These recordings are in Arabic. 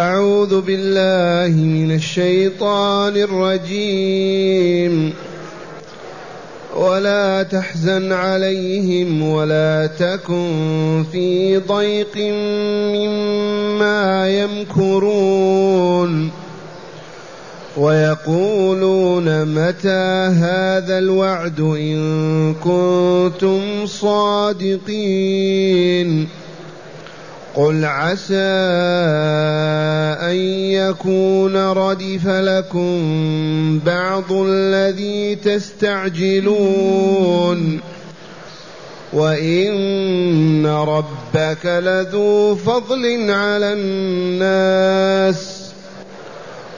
أعوذ بالله من الشيطان الرجيم. ولا تحزن عليهم ولا تكن في ضيق مما يمكرون. ويقولون متى هذا الوعد إن كنتم صادقين. قل عسى أن يكون ردف لكم بعض الذي تستعجلون. وإن ربك لذو فضل على الناس.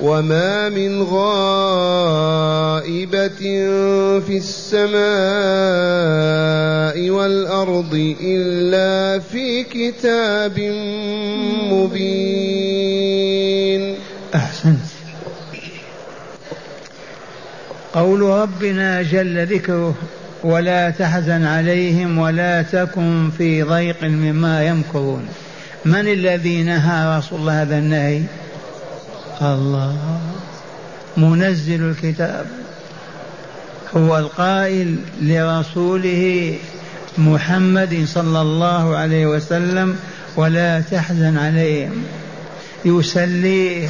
وما من غائبة في السماء والأرض إلا في كتاب مبين أحسنت. قول ربنا جل ذكره ولا تحزن عليهم ولا تكن في ضيق مما يمكرون. من الذي نهى رسول الله هذا النهي؟ الله. منزل الكتاب. هو القائل لرسوله محمد صلى الله عليه وسلم ولا تحزن عليهم يسليه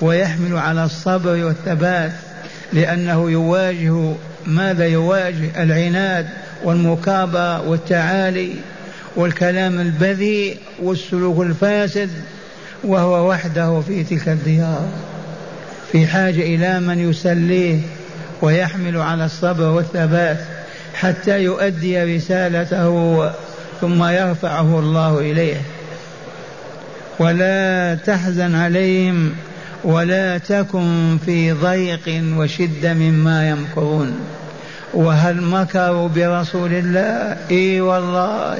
ويحمل على الصبر والثبات لأنه يواجه ماذا يواجه؟ العناد والمكابرة والتعالي والكلام البذيء والسلوك الفاسد. وهو وحده في تلك الديار في حاجة إلى من يسليه ويحمل على الصبر والثبات حتى يؤدي رسالته ثم يرفعه الله إليه. ولا تحزن عليهم ولا تكن في ضيق وشدة مما يمكرون. وهل مكروا برسول الله؟ إي والله.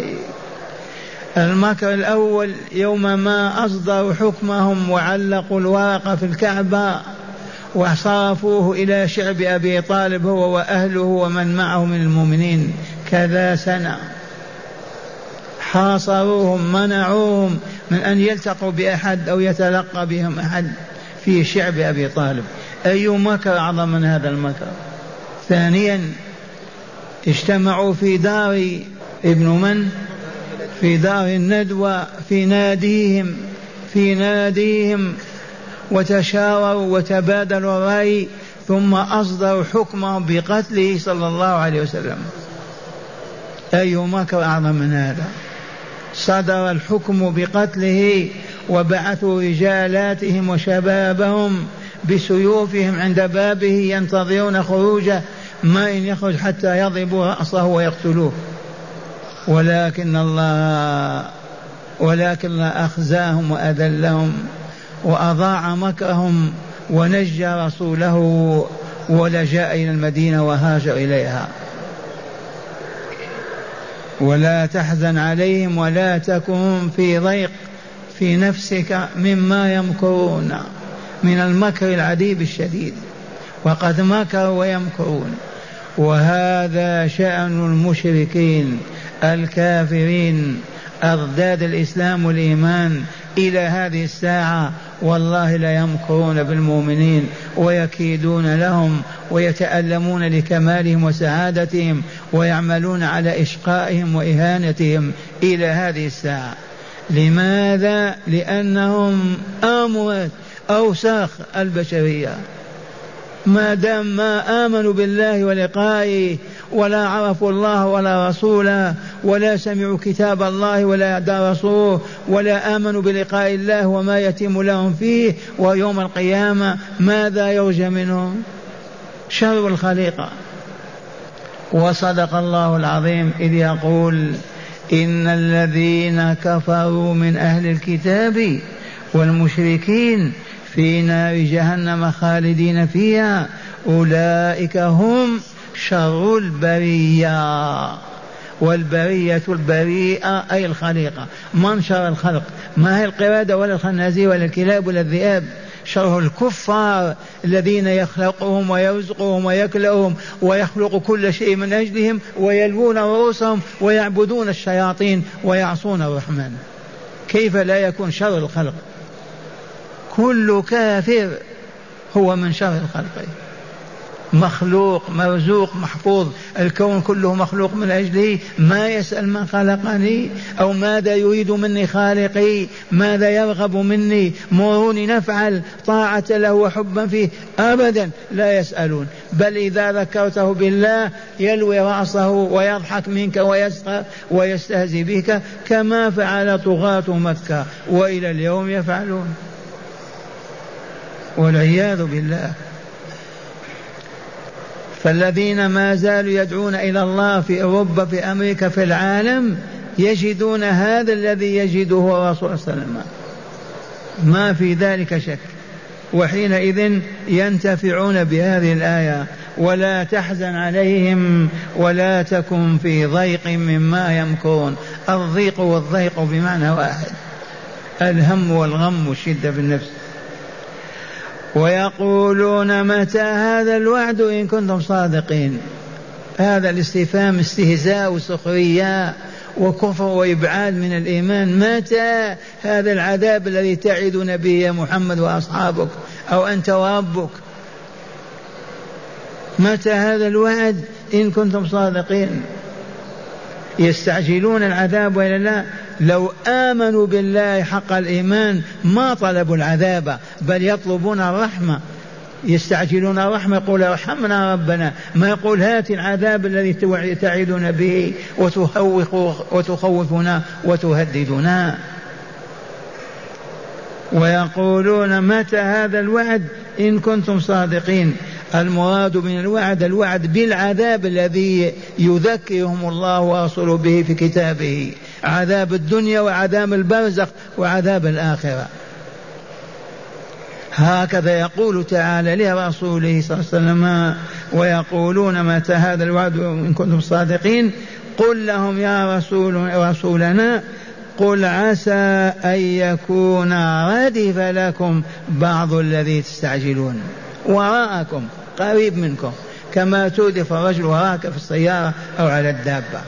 المكر الأول يوم ما أصدروا حكمهم وعلقوا الورق في الكعبة وصرفوه إلى شعب أبي طالب هو وأهله ومن معه من المؤمنين كذا سنة. حاصروهم منعوهم من أن يلتقوا بأحد أو يتلقى بهم أحد في شعب أبي طالب. أي مكر أعظم من هذا المكر؟ ثانيا اجتمعوا في دار ابن من؟ في دار الندوة في ناديهم في ناديهم وتشاوروا وتبادلوا الرأي ثم أصدروا حكمهم بقتله صلى الله عليه وسلم. أي مكر أعظم من هذا؟ صدر الحكم بقتله وبعثوا رجالاتهم وشبابهم بسيوفهم عند بابه ينتظرون خروجه ما إن يخرج حتى يضربوا رأسه ويقتلوه. ولكن الله ولكن الله أخزاهم وأذلهم وأضاع مكرهم ونجى رسوله ولجأ إلى المدينة وهاجر إليها. ولا تحزن عليهم ولا تكن في ضيق في نفسك مما يمكرون من المكر العديد الشديد. وقد مكروا ويمكرون. وهذا شأن المشركين. الكافرين. أضداد الإسلام والإيمان إلى هذه الساعة والله لا يمكرون بالمؤمنين ويكيدون لهم ويتألمون لكمالهم وسعادتهم ويعملون على إشقائهم وإهانتهم إلى هذه الساعة. لماذا؟ لأنهم أموت أوساخ البشرية. ما دام ما آمنوا بالله ولقائه ولا عرفوا الله ولا رسوله ولا سمعوا كتاب الله ولا درسوه ولا آمنوا بلقاء الله وما يتم لهم فيه ويوم القيامة ماذا يرجى منهم؟ شر الخليقة. وصدق الله العظيم إذ يقول إن الذين كفروا من أهل الكتاب والمشركين في نار جهنم خالدين فيها. أولئك هم شر البرية والبرية البريئة أي الخليقة. من شر الخلق؟ ما هي القردة ولا الخنازير ولا الكلاب ولا الذئاب؟ شر الكفار الذين يخلقهم ويرزقهم ويكلؤهم ويخلق كل شيء من أجلهم ويلوون رؤوسهم ويعبدون الشياطين ويعصون الرحمن. كيف لا يكون شر الخلق؟ كل كافر هو من شر الخلق مخلوق مرزوق محفوظ. الكون كله مخلوق من أجله. ما يسأل من خلقني؟ أو ماذا يريد مني خالقي؟ ماذا يرغب مني؟ مروني نفعل. طاعة له وحبا فيه. أبدا لا يسألون. بل إذا ذكرته بالله يلوي رأسه ويضحك منك ويسخر ويستهزي بك كما فعل طغاة مكة. وإلى اليوم يفعلون. والعياذ بالله. فالذين ما زالوا يدعون إلى الله في أوروبا في أمريكا في العالم يجدون هذا الذي يجده الرسول صلى الله عليه وسلم. ما في ذلك شك. وحينئذ ينتفعون بهذه الآية. ولا تحزن عليهم ولا تكن في ضيق مما يمكرون. الضيق والضيق بمعنى واحد. الهم والغم والشدة في النفس. ويقولون متى هذا الوعد إن كنتم صادقين؟ هذا الاستفهام استهزاء وسخرية وكفر وإبعاد من الإيمان. متى هذا العذاب الذي تعدنا به يا محمد وأصحابك أو أنت وربك؟ متى هذا الوعد إن كنتم صادقين؟ يستعجلون العذاب وإلا لا؟ لو آمنوا بالله حق الإيمان ما طلبوا العذاب بل يطلبون الرحمة يستعجلون الرحمة يقول ارحمنا ربنا ما يقول هات العذاب الذي تعدنا به وتخوف وتخوفنا وتهددنا. ويقولون متى هذا الوعد؟ إن كنتم صادقين. المراد من الوعد الوعد بالعذاب الذي يذكرهم الله ورسوله به في كتابه. عذاب الدنيا وعذاب البرزخ وعذاب الآخرة. هكذا يقول تعالى لرسوله صلى الله عليه وسلم ويقولون متى هذا الوعد إن كنتم صادقين؟ قل لهم يا رسول رسولنا قل عسى أن يكون ردف لكم بعض الذي تستعجلون. وراءكم قريب منكم كما تودف الرجل وراك في السيارة أو على الدابة.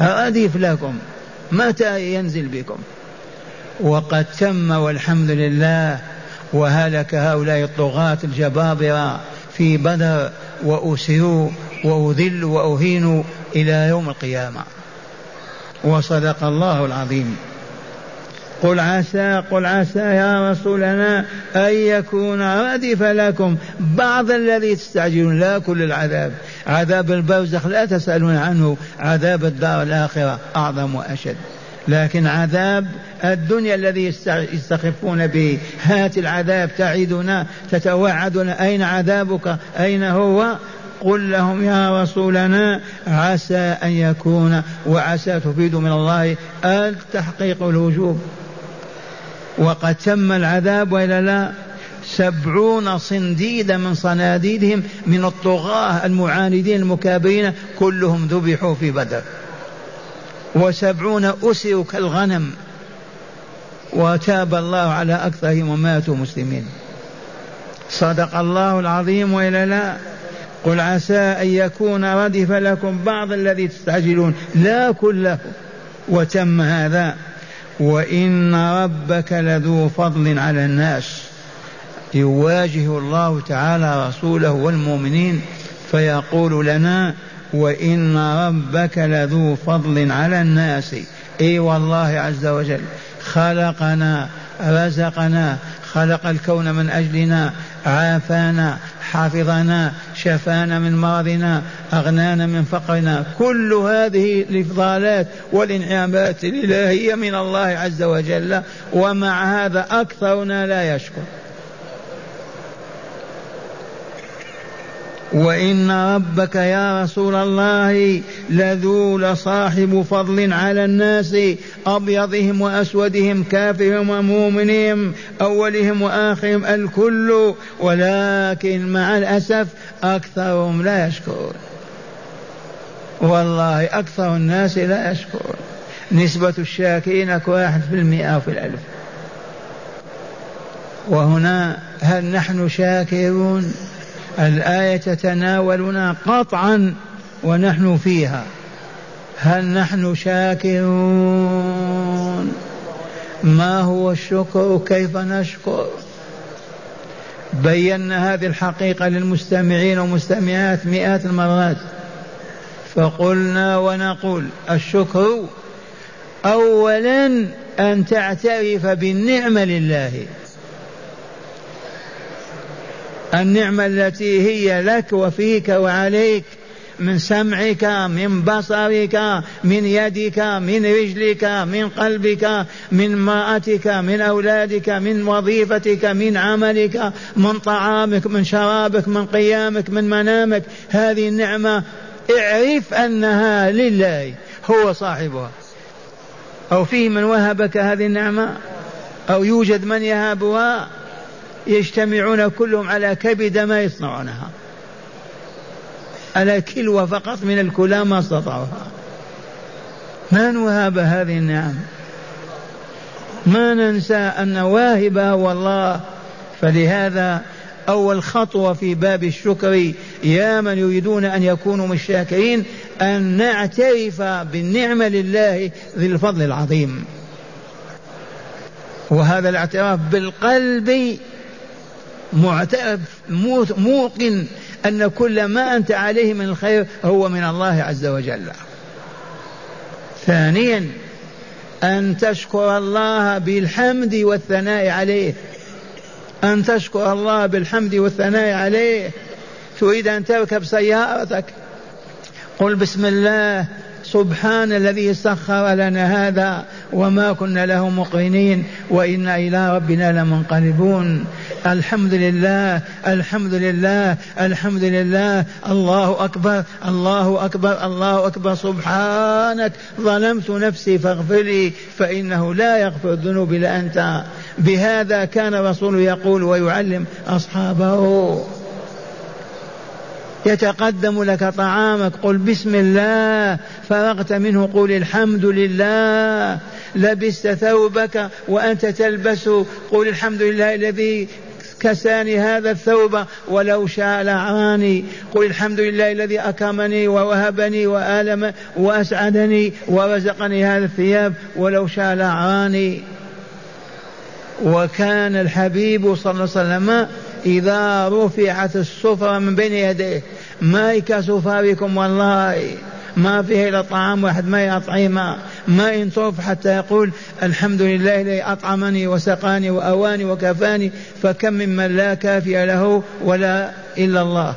رديف لكم متى ينزل بكم؟ وقد تم والحمد لله وهلك هؤلاء الطغاة الجبابرة في بدر وأسروا وأذلوا وأهينوا إلى يوم القيامة. وصدق الله العظيم. قل عسى قل عسى يا رسولنا أن يكون ردف لكم. بعض الذي تستعجلون لا كل العذاب. عذاب البرزخ لا تسألون عنه عذاب الدار الآخرة أعظم وأشد. لكن عذاب الدنيا الذي يستخفون به هات العذاب تعيدنا تتوعدنا. أين عذابك؟ أين هو؟ قل لهم يا رسولنا عسى أن يكون وعسى تفيد من الله التحقيق الوجوب. وقد تم العذاب والا لا سبعون صنديد من صناديدهم من الطغاة المعاندين المكابرين كلهم ذبحوا في بدر. وسبعون أسروا كالغنم. وتاب الله على أكثرهم وماتوا مسلمين. صدق الله العظيم وإلا لا. قل عسى أن يكون ردف لكم بعض الذي تستعجلون. لا كله. وتم هذا. وإن ربك لذو فضل على الناس. يواجه الله تعالى رسوله والمؤمنين فيقول لنا وإن ربك لذو فضل على الناس. إي والله عز وجل خلقنا رزقنا خلق الكون من أجلنا عافانا حفظنا شفانا من مرضنا أغنانا من فقرنا. كل هذه الإفضالات والإنعامات الإلهية من الله عز وجل ومع هذا أكثرنا لا يشكر. وإن ربك يا رسول الله لذو لصاحب فضل على الناس أبيضهم وأسودهم كافرهم ومؤمنهم أولهم وآخرهم الكل ولكن مع الأسف أكثرهم لا يشكرون. والله أكثر الناس لا يشكرون. نسبة الشاكرين واحد في المئة في الألف. وهنا هل نحن شاكرون؟ الآية تتناولنا قطعا ونحن فيها. هل نحن شاكرون؟ ما هو الشكر؟ كيف نشكر؟ بينا هذه الحقيقة للمستمعين والمستمعات مئات المرات. فقلنا ونقول الشكر أولا أن تعترف بالنعمة لله. النعمة التي هي لك وفيك وعليك من سمعك من بصرك من يدك من رجلك من قلبك من امرأتك من أولادك من وظيفتك من عملك من طعامك من شرابك من قيامك من منامك. هذه النعمة اعرف أنها لله هو صاحبها. أو فيه من وهبك هذه النعمة؟ أو يوجد من يهابها؟ يجتمعون كلهم على كبد ما يصنعونها. على كلوة فقط من الكلى ما استطاعوها. من وهب هذه النعم؟ ما ننسى أن واهبها هو الله فلهذا أول خطوة في باب الشكر يا من يريدون أن يكونوا من الشاكرين أن نعترف بالنعمة لله ذي الفضل العظيم. وهذا الاعتراف بالقلب معترف موقن أن كل ما أنت عليه من الخير هو من الله عز وجل. ثانيا أن تشكر الله بالحمد والثناء عليه. أن تشكر الله بالحمد والثناء عليه. تريد أن تركب سيارتك. قل بسم الله. سبحان الذي سخر لنا هذا وما كنا له مقرنين وإنا إلى ربنا لمنقلبون. الحمد لله الحمد لله الحمد لله. الله أكبر الله أكبر الله أكبر. سبحانك ظلمت نفسي فاغفر لي فإنه لا يغفر الذنوب إلا أنت. بهذا كان الرسول يقول ويعلم أصحابه. يتقدم لك طعامك قل بسم الله فرغت منه قل الحمد لله. لبست ثوبك وأنت تلبس قل الحمد لله الذي كساني هذا الثوب ولو شاء لعاني. قل الحمد لله الذي أكرمني ووهبني وآلم وأسعدني ورزقني هذا الثياب ولو شاء لعاني. وكان الحبيب صلى الله عليه وسلم إذا رفعت السفرة من بين يديه ما يكاسوا فاركم والله. ما فيه إلا طعام واحد ما أطعمة. ما ينطرف حتى يقول الحمد لله الذي أطعمني وسقاني وأواني وكفاني فكم ممن لا كافي له ولا إلا الله.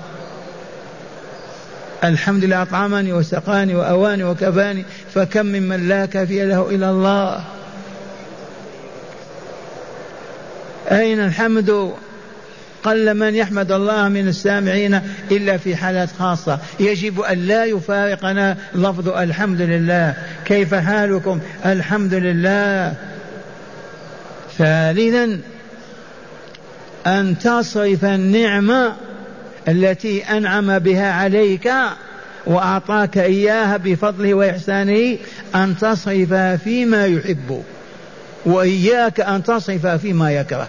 الحمد لله أطعمني وسقاني وأواني وكفاني فكم ممن لا كافي له إلا الله. أين الحمد؟ قل من يحمد الله من السامعين إلا في حالات خاصة. يجب أن لا يفارقنا لفظ الحمد لله. كيف حالكم؟ الحمد لله. ثالثا أن تصرف النعمة التي أنعم بها عليك وأعطاك إياها بفضله وإحسانه أن تصرف فيما يحب وإياك أن تصرف فيما يكره.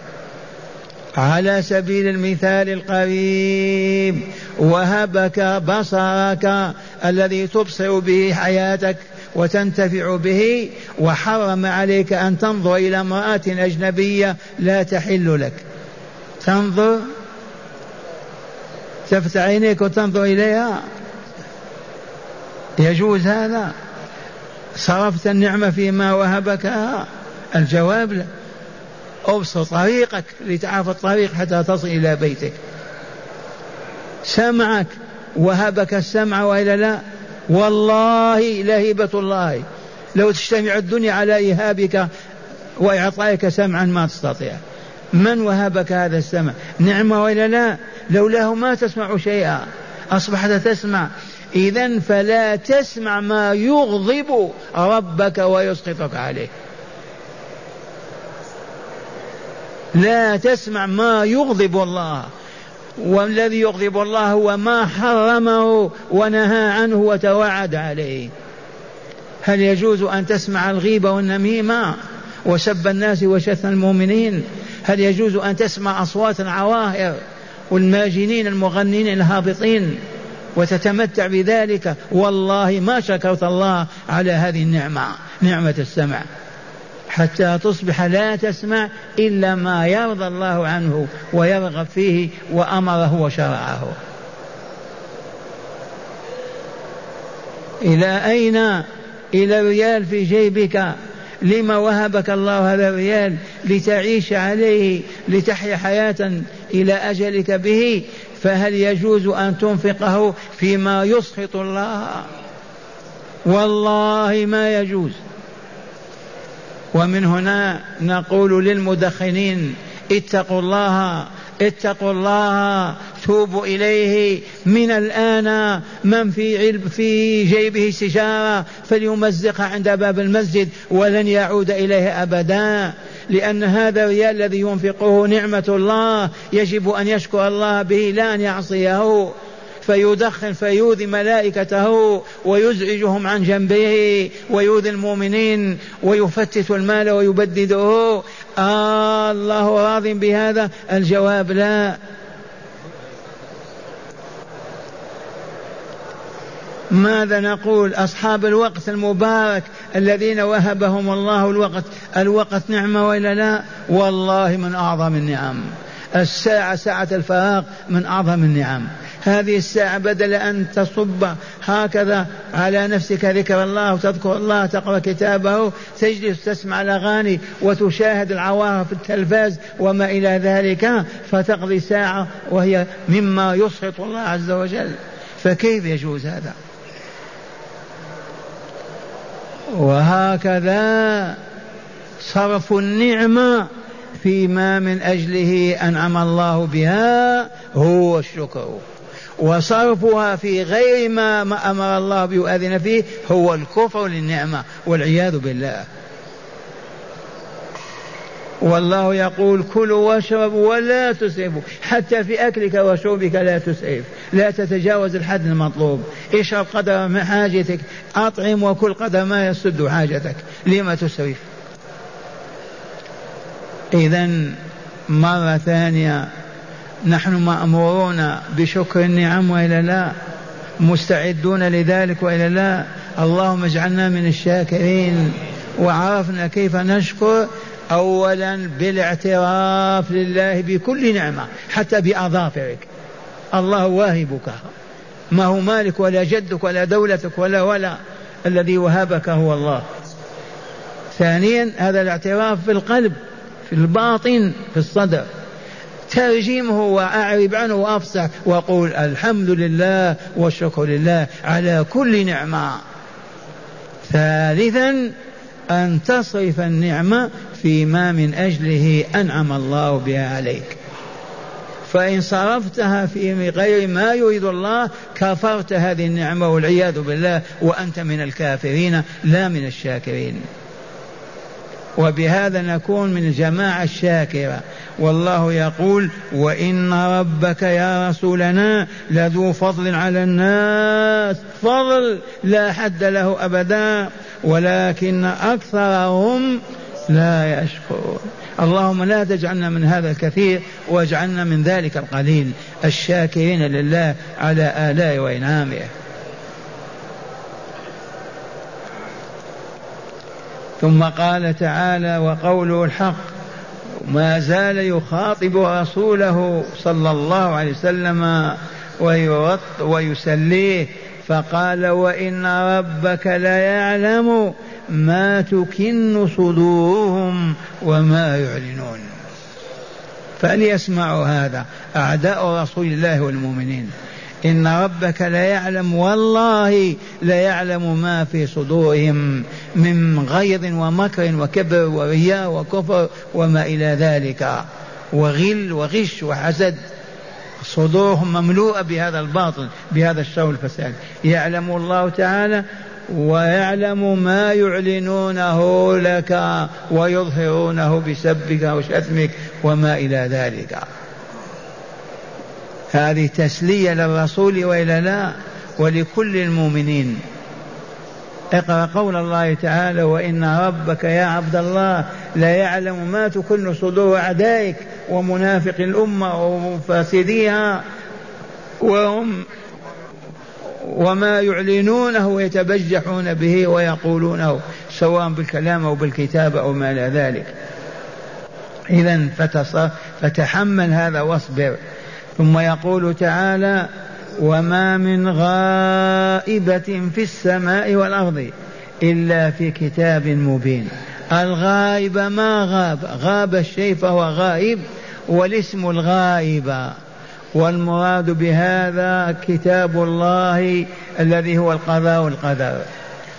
على سبيل المثال القريب وهبك بصرك الذي تبصر به حياتك وتنتفع به وحرم عليك أن تنظر إلى امرأة أجنبية لا تحل لك. تنظر تفتح عينيك وتنظر إليها. يجوز هذا. صرفت النعمة فيما وهبك؟ الجواب لا. ابسط طريقك لتعرف الطريق حتى تصل إلى بيتك. سمعك وهبك السمع وإلا لا. والله لهبة الله. لو تجتمع الدنيا على إيهابك وإعطائك سمعا ما تستطيع. من وهبك هذا السمع؟ نعمة وإلا لا. لولاه ما تسمع شيئا. أصبحت تسمع. إذا فلا تسمع ما يغضب ربك ويسقطك عليه. لا تسمع ما يغضب الله. والذي يغضب الله هو ما حرمه ونهى عنه وتوعد عليه. هل يجوز أن تسمع الغيبة والنميمة وسب الناس وشتم المؤمنين؟ هل يجوز أن تسمع أصوات العواهر والماجنين المغنين الهابطين وتتمتع بذلك؟ والله ما شكرت الله على هذه النعمة نعمة السمع. حتى تصبح لا تسمع إلا ما يرضى الله عنه ويرغب فيه وأمره وشرعه. إلى أين؟ إلى الريال في جيبك. لما وهبك الله هذا الريال لتعيش عليه لتحيا حياة إلى أجلك به؟ فهل يجوز أن تنفقه فيما يسخط الله؟ والله ما يجوز. ومن هنا نقول للمدخنين اتقوا الله اتقوا الله توبوا إليه. من الآن من في علم في جيبه سجاره فليمزقها عند باب المسجد ولن يعود إليه أبدا. لأن هذا الريال الذي ينفقه نعمة الله يجب أن يشكر الله به لا أن يعصيه. فيدخن فيؤذي ملائكته ويزعجهم عن جنبه ويؤذي المؤمنين ويفتت المال ويبدده. آه الله راض بهذا؟ الجواب لا. ماذا نقول؟ أصحاب الوقت المبارك الذين وهبهم الله الوقت. الوقت نعمة وإلا لا؟ والله من أعظم النعم. الساعة ساعة الفراغ من أعظم النعم. هذه الساعة بدل أن تصب هكذا على نفسك ذكر الله وتذكر الله تقرأ كتابه تجلس تسمع الأغاني وتشاهد العوارض في التلفاز وما إلى ذلك فتقضي ساعة وهي مما يسخط الله عز وجل. فكيف يجوز هذا؟ وهكذا صرف النعمه فيما من أجله أنعم الله بها هو الشكر. وصرفها في غير ما, ما أمر الله به واذن فيه هو الكفر للنعمة والعياذ بالله. والله يقول كلوا واشربوا ولا تسرفوا حتى في أكلك وشربك لا تسرف. لا تتجاوز الحد المطلوب. اشرب قدر حاجتك أطعم وكل قدر ما يسد حاجتك. لما تسرف؟ إذا مرة ثانية نحن مأمورون بشكر النعم وإلا لا مستعدون لذلك وإلا لا. اللهم اجعلنا من الشاكرين. وعرفنا كيف نشكر أولا بالاعتراف لله بكل نعمة حتى بأظافرك. الله واهبك. ما هو مالك ولا جدك ولا دولتك ولا ولا الذي وهبك هو الله. ثانيا هذا الاعتراف في القلب في الباطن في الصدر. ترجمه وأعرب عنه وأفصح وأقول الحمد لله والشكر لله على كل نعمة. ثالثا أن تصرف النعمة فيما من أجله أنعم الله بها عليك. فإن صرفتها في غير ما يريد الله كفرت هذه النعمة والعياذ بالله وأنت من الكافرين لا من الشاكرين. وبهذا نكون من الجماعة الشاكرة. والله يقول وإن ربك يا رسولنا لذو فضل على الناس. فضل لا حد له أبدا ولكن أكثرهم لا يشكرون. اللهم لا تجعلنا من هذا الكثير واجعلنا من ذلك القليل. الشاكرين لله على آلاء وإنعامه. ثم قال تعالى وقوله الحق ما زال يخاطب رسوله صلى الله عليه وسلم ويسليه فقال وإن ربك ليعلم ما تكن صدورهم وما يعلنون. فليسمعوا هذا أعداء رسول الله والمؤمنين. إن ربك ليعلم والله ليعلم ما في صدورهم من غيظ ومكر وكبر ورياء وكفر وما إلى ذلك. وغل وغش وحسد. صدورهم مملوءة بهذا الباطل بهذا الشر والفساد يعلم الله تعالى ويعلم ما يعلنونه لك ويظهرونه بسبك وشتمك وما إلى ذلك. هذه تسلية للرسول وإلا لا ولكل المؤمنين. اقرأ قول الله تعالى وإن ربك يا عبد الله لا يعلم ما تكن صدور أعدائك ومنافق الأمة وفاسديها وهم وما يعلنونه ويتبجحون به ويقولونه سواء بالكلام أو بالكتابة أو ما إلى ذلك. إذا فتحمل هذا واصبر. ثم يقول تعالى وما من غائبة في السماء والأرض إلا في كتاب مبين. الغائب ما غاب؟ غاب الشيء فهو غائب والاسم الغائب. والمراد بهذا كتاب الله الذي هو القضاء والقدر.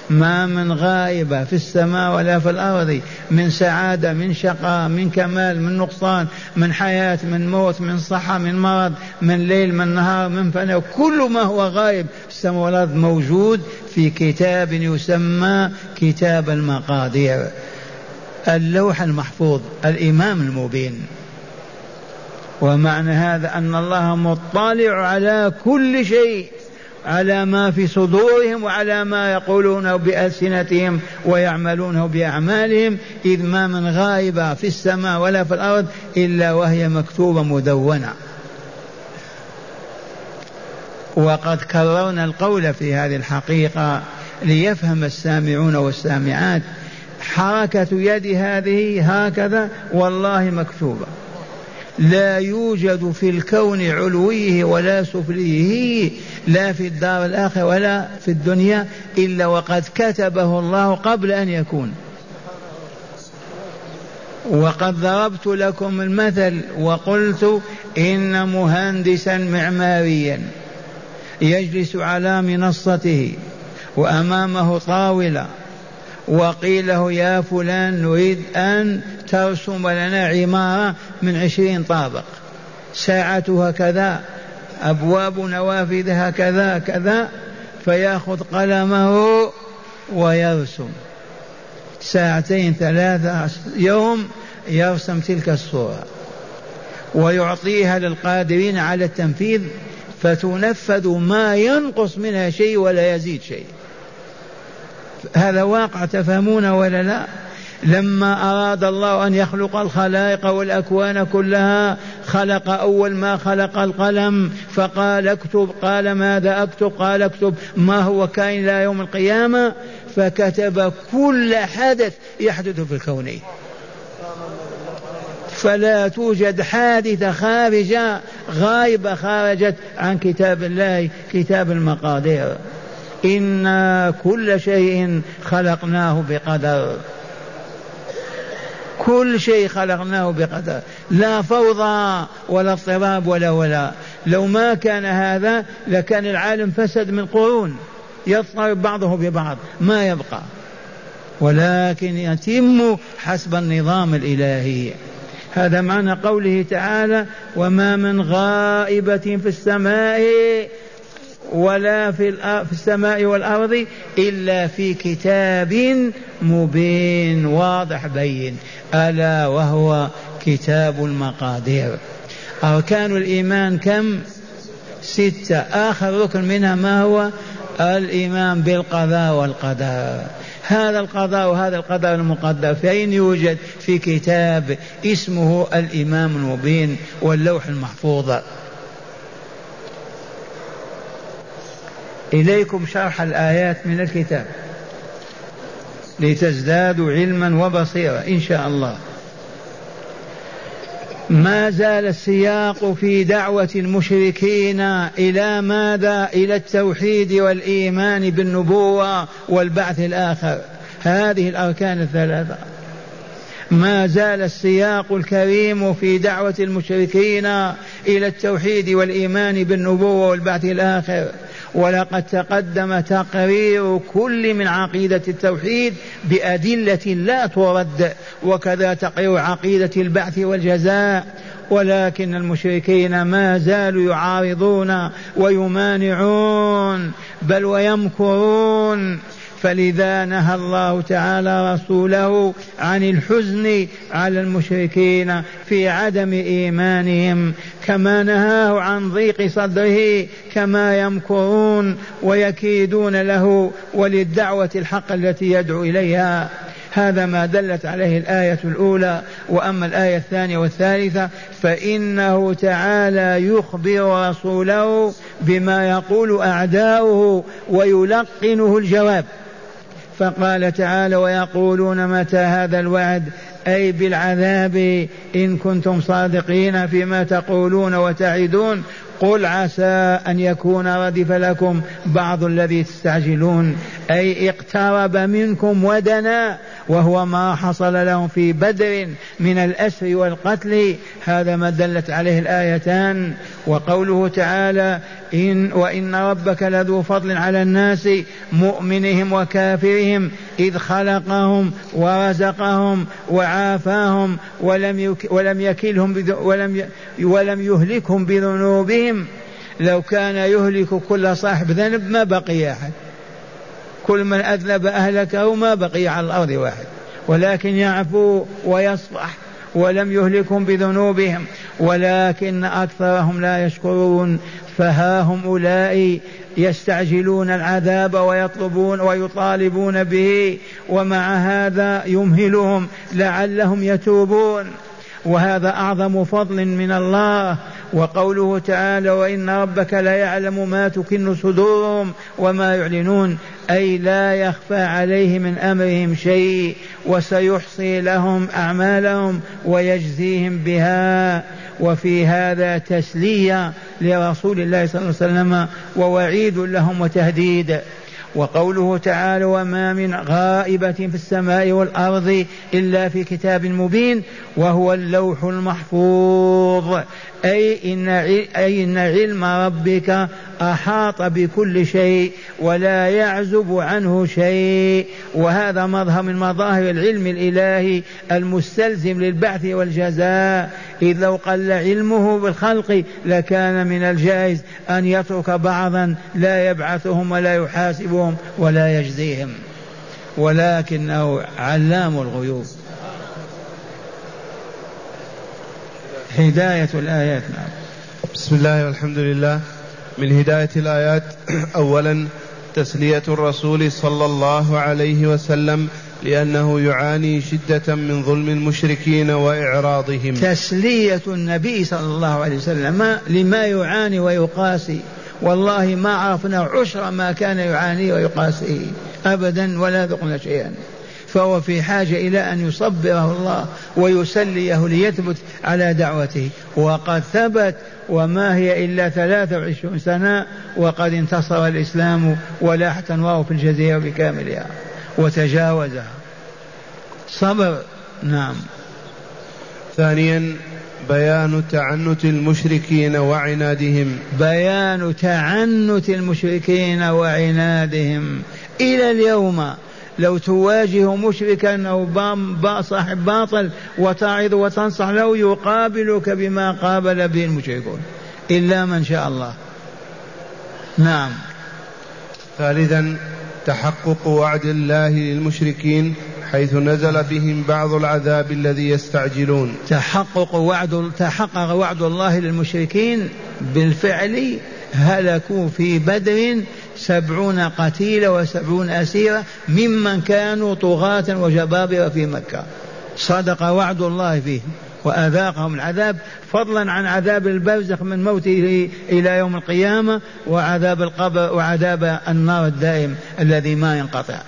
ما من غائبة في السماء ولا في الأرض من سعادة من شقاء من كمال من نقصان من حياة من موت من صحة من مرض من ليل من نهار من فناء. كل ما هو غائب في السماء والأرض موجود في كتاب يسمى كتاب المقادير. اللوح المحفوظ الإمام المبين. ومعنى هذا أن الله مطلع على كل شيء. على ما في صدورهم وعلى ما يقولونه بألسنتهم ويعملونه بأعمالهم إذ ما من غائبة في السماء ولا في الأرض إلا وهي مكتوبة مدونة. وقد كررنا القول في هذه الحقيقة ليفهم السامعون والسامعات حركة يد هذه هكذا والله مكتوبة. لا يوجد في الكون علويه ولا سفليه لا في الدار الآخرة ولا في الدنيا إلا وقد كتبه الله قبل أن يكون. وقد ضربت لكم المثل وقلت إن مهندسا معماريا يجلس على منصته وأمامه طاولة وقيل له يا فلان نريد أن ترسم لنا عمارة من عشرين طابق. ساعتها كذا أبواب نوافذها كذا كذا فيأخذ قلمه ويرسم. ساعتين ثلاثة يوم يرسم تلك الصورة. ويعطيها للقادرين على التنفيذ فتنفذ ما ينقص منها شيء ولا يزيد شيء. هذا واقع تفهمون ولا لا؟ لما أراد الله أن يخلق الخلائق والأكوان كلها خلق أول ما خلق القلم فقال اكتب قال ماذا أكتب؟ قال اكتب ما هو كائن إلى يوم القيامة. فكتب كل حدث يحدث في الكون فلا توجد حادثة خارجة غائبة خرجت عن كتاب الله كتاب المقادير. إنا كل شيء خلقناه بقدر. كل شيء خلقناه بقدر لا فوضى ولا اضطراب ولا ولا لو ما كان هذا لكان العالم فسد من قرون يضطرب بعضه ببعض ما يبقى. ولكن يتم حسب النظام الإلهي. هذا معنى قوله تعالى وما من غائبة في السماء ولا في, في السماء والأرض إلا في كتاب مبين واضح بين. ألا وهو كتاب المقادير. أركان الإيمان كم؟ ستة. آخر ركن منها ما هو؟ الإيمان بالقضاء والقدر. هذا القضاء وهذا القدر المقدر فأين يوجد؟ في كتاب اسمه الإمام المبين واللوح المحفوظ إليكم شرح الآيات من الكتاب لتزدادوا علما وبصيرة إن شاء الله. ما زال السياق في دعوة المشركين إلى ماذا؟ إلى التوحيد والإيمان بالنبوة والبعث الآخر. هذه الأركان الثلاثة. ما زال السياق الكريم في دعوة المشركين إلى التوحيد والإيمان بالنبوة والبعث الآخر. ولقد تقدم تقرير كل من عقيدة التوحيد بأدلة لا ترد وكذا تقرير عقيدة البعث والجزاء. ولكن المشركين ما زالوا يعارضون ويمانعون بل ويمكرون. فلذا نهى الله تعالى رسوله عن الحزن على المشركين في عدم إيمانهم كما نهاه عن ضيق صدره كما يمكرون ويكيدون له وللدعوة الحق التي يدعو إليها. هذا ما دلت عليه الآية الأولى وأما الآية الثانية والثالثة فإنه تعالى يخبر رسوله بما يقول أعداؤه ويلقنه الجواب. فقال تعالى ويقولون متى هذا الوعد؟ أي بالعذاب إن كنتم صادقين فيما تقولون وتعدون. قل عسى أن يكون ردف لكم بعض الذي تستعجلون. أي اقترب منكم ودنا وهو ما حصل لهم في بدر من الأسر والقتل. هذا ما دلت عليه الآيتان. وقوله تعالى إن وإن ربك لذو فضل على الناس مؤمنهم وكافرهم إذ خلقهم ورزقهم وعافاهم ولم يك ولم يكلهم ولم ولم يهلكهم بذنوبهم. لو كان يهلك كل صاحب ذنب ما بقي أحد. كل من أذنب أهلكه ما بقي على الأرض واحد. ولكن يعفو ويصفح ولم يهلكهم بذنوبهم. ولكن أكثرهم لا يشكرون. فها هم أولئك يستعجلون العذاب ويطلبون ويطالبون به ومع هذا يمهلهم لعلهم يتوبون. وهذا أعظم فضل من الله. وقوله تعالى وإن ربك لا يعلم ما تكن صدورهم وما يعلنون أي لا يخفى عليه من أمرهم شيء وسيحصي لهم أعمالهم ويجزيهم بها. وفي هذا تسلية لرسول الله صلى الله عليه وسلم ووعيد لهم وتهديد. وقوله تعالى وما من غائبة في السماء والأرض إلا في كتاب مبين وهو اللوح المحفوظ. أي إن علم ربك أحاط بكل شيء ولا يعزب عنه شيء. وهذا مظهر من مظاهر العلم الإلهي المستلزم للبعث والجزاء. إذ لو قل علمه بالخلق لكان من الجائز أن يترك بعضا لا يبعثهم ولا يحاسبهم ولا يجزيهم. ولكنه علام الغيوب. هداية الآيات. نعم. بسم الله والحمد لله. من هداية الآيات. أولا تسلية الرسول صلى الله عليه وسلم لأنه يعاني شدة من ظلم المشركين وإعراضهم. تسلية النبي صلى الله عليه وسلم لما يعاني ويقاسي. والله ما عرفنا عشر ما كان يعاني ويقاسيه أبدا ولا ذقنا شيئا. فهو في حاجة إلى أن يصبره الله ويسليه ليثبت على دعوته. وقد ثبت وما هي إلا 23 سنة وقد انتصر الإسلام ولاحت أنواره في الجزيرة بكاملها وتجاوزها صبر. نعم. ثانيا بيان تعنت المشركين وعنادهم. بيان تعنت المشركين وعنادهم. إلى اليوم لو تواجه مشركا أو صاحب باطل وتعظ وتنصح له يقابلك بما قابل به المشركون. إلا من شاء الله. نعم. ثالثا تحقق وعد الله للمشركين حيث نزل بهم بعض العذاب الذي يستعجلون. تحقق وعد تحقق وعد الله للمشركين بالفعل هلكوا في بدر سبعون قتيلة وسبعون أسيرة ممن كانوا طغاة وجبابرة في مكة. صدق وعد الله فيهم وأذاقهم العذاب فضلا عن عذاب البرزخ من موته إلى يوم القيامة وعذاب القبر وعذاب النار الدائم الذي ما ينقطع.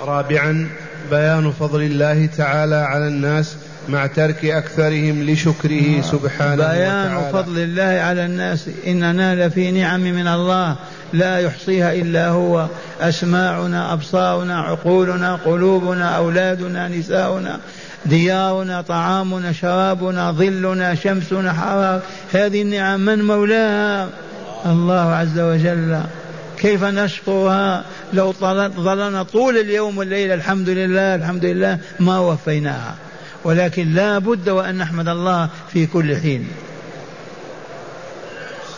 رابعا بيان فضل الله تعالى على الناس مع ترك أكثرهم لشكره سبحانه بيان وتعالى. فضل الله على الناس. إننا لفي نعم من الله. لا يحصيها إلا هو. أسماعنا أبصارنا عقولنا قلوبنا أولادنا نساؤنا ديارنا طعامنا شرابنا ظلنا شمسنا حرار هذه النعم من مولاها؟ الله عز وجل. كيف نشكرها؟ لو ظلنا طول اليوم والليل. الحمد لله الحمد لله. ما وفيناها. ولكن لا بد وأن نحمد الله في كل حين.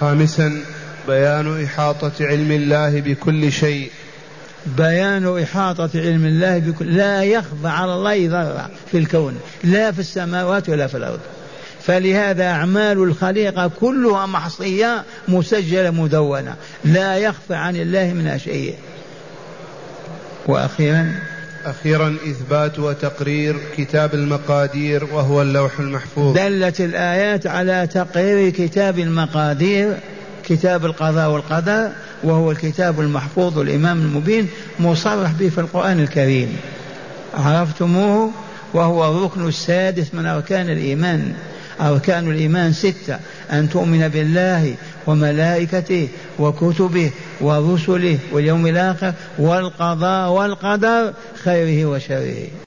خامسا بيان إحاطة علم الله بكل شيء. بيان إحاطة علم الله بكل لا يخفى على الله ذرة في الكون لا في السماوات ولا في الأرض. فلهذا أعمال الخليقة كلها محصية مسجلة مدونة لا يخفى عن الله منها شيء. وأخيرا أخيرا إثبات وتقرير كتاب المقادير وهو اللوح المحفوظ. دلت الآيات على تقرير كتاب المقادير كتاب القضاء والقدر وهو الكتاب المحفوظ الإمام المبين مصرح به في القرآن الكريم. عرفتموه؟ وهو الركن السادس من أركان الإيمان. أركان الإيمان ستة أن تؤمن بالله وملائكته وكتبه ورسله واليوم الآخر والقضاء والقدر خيره وشره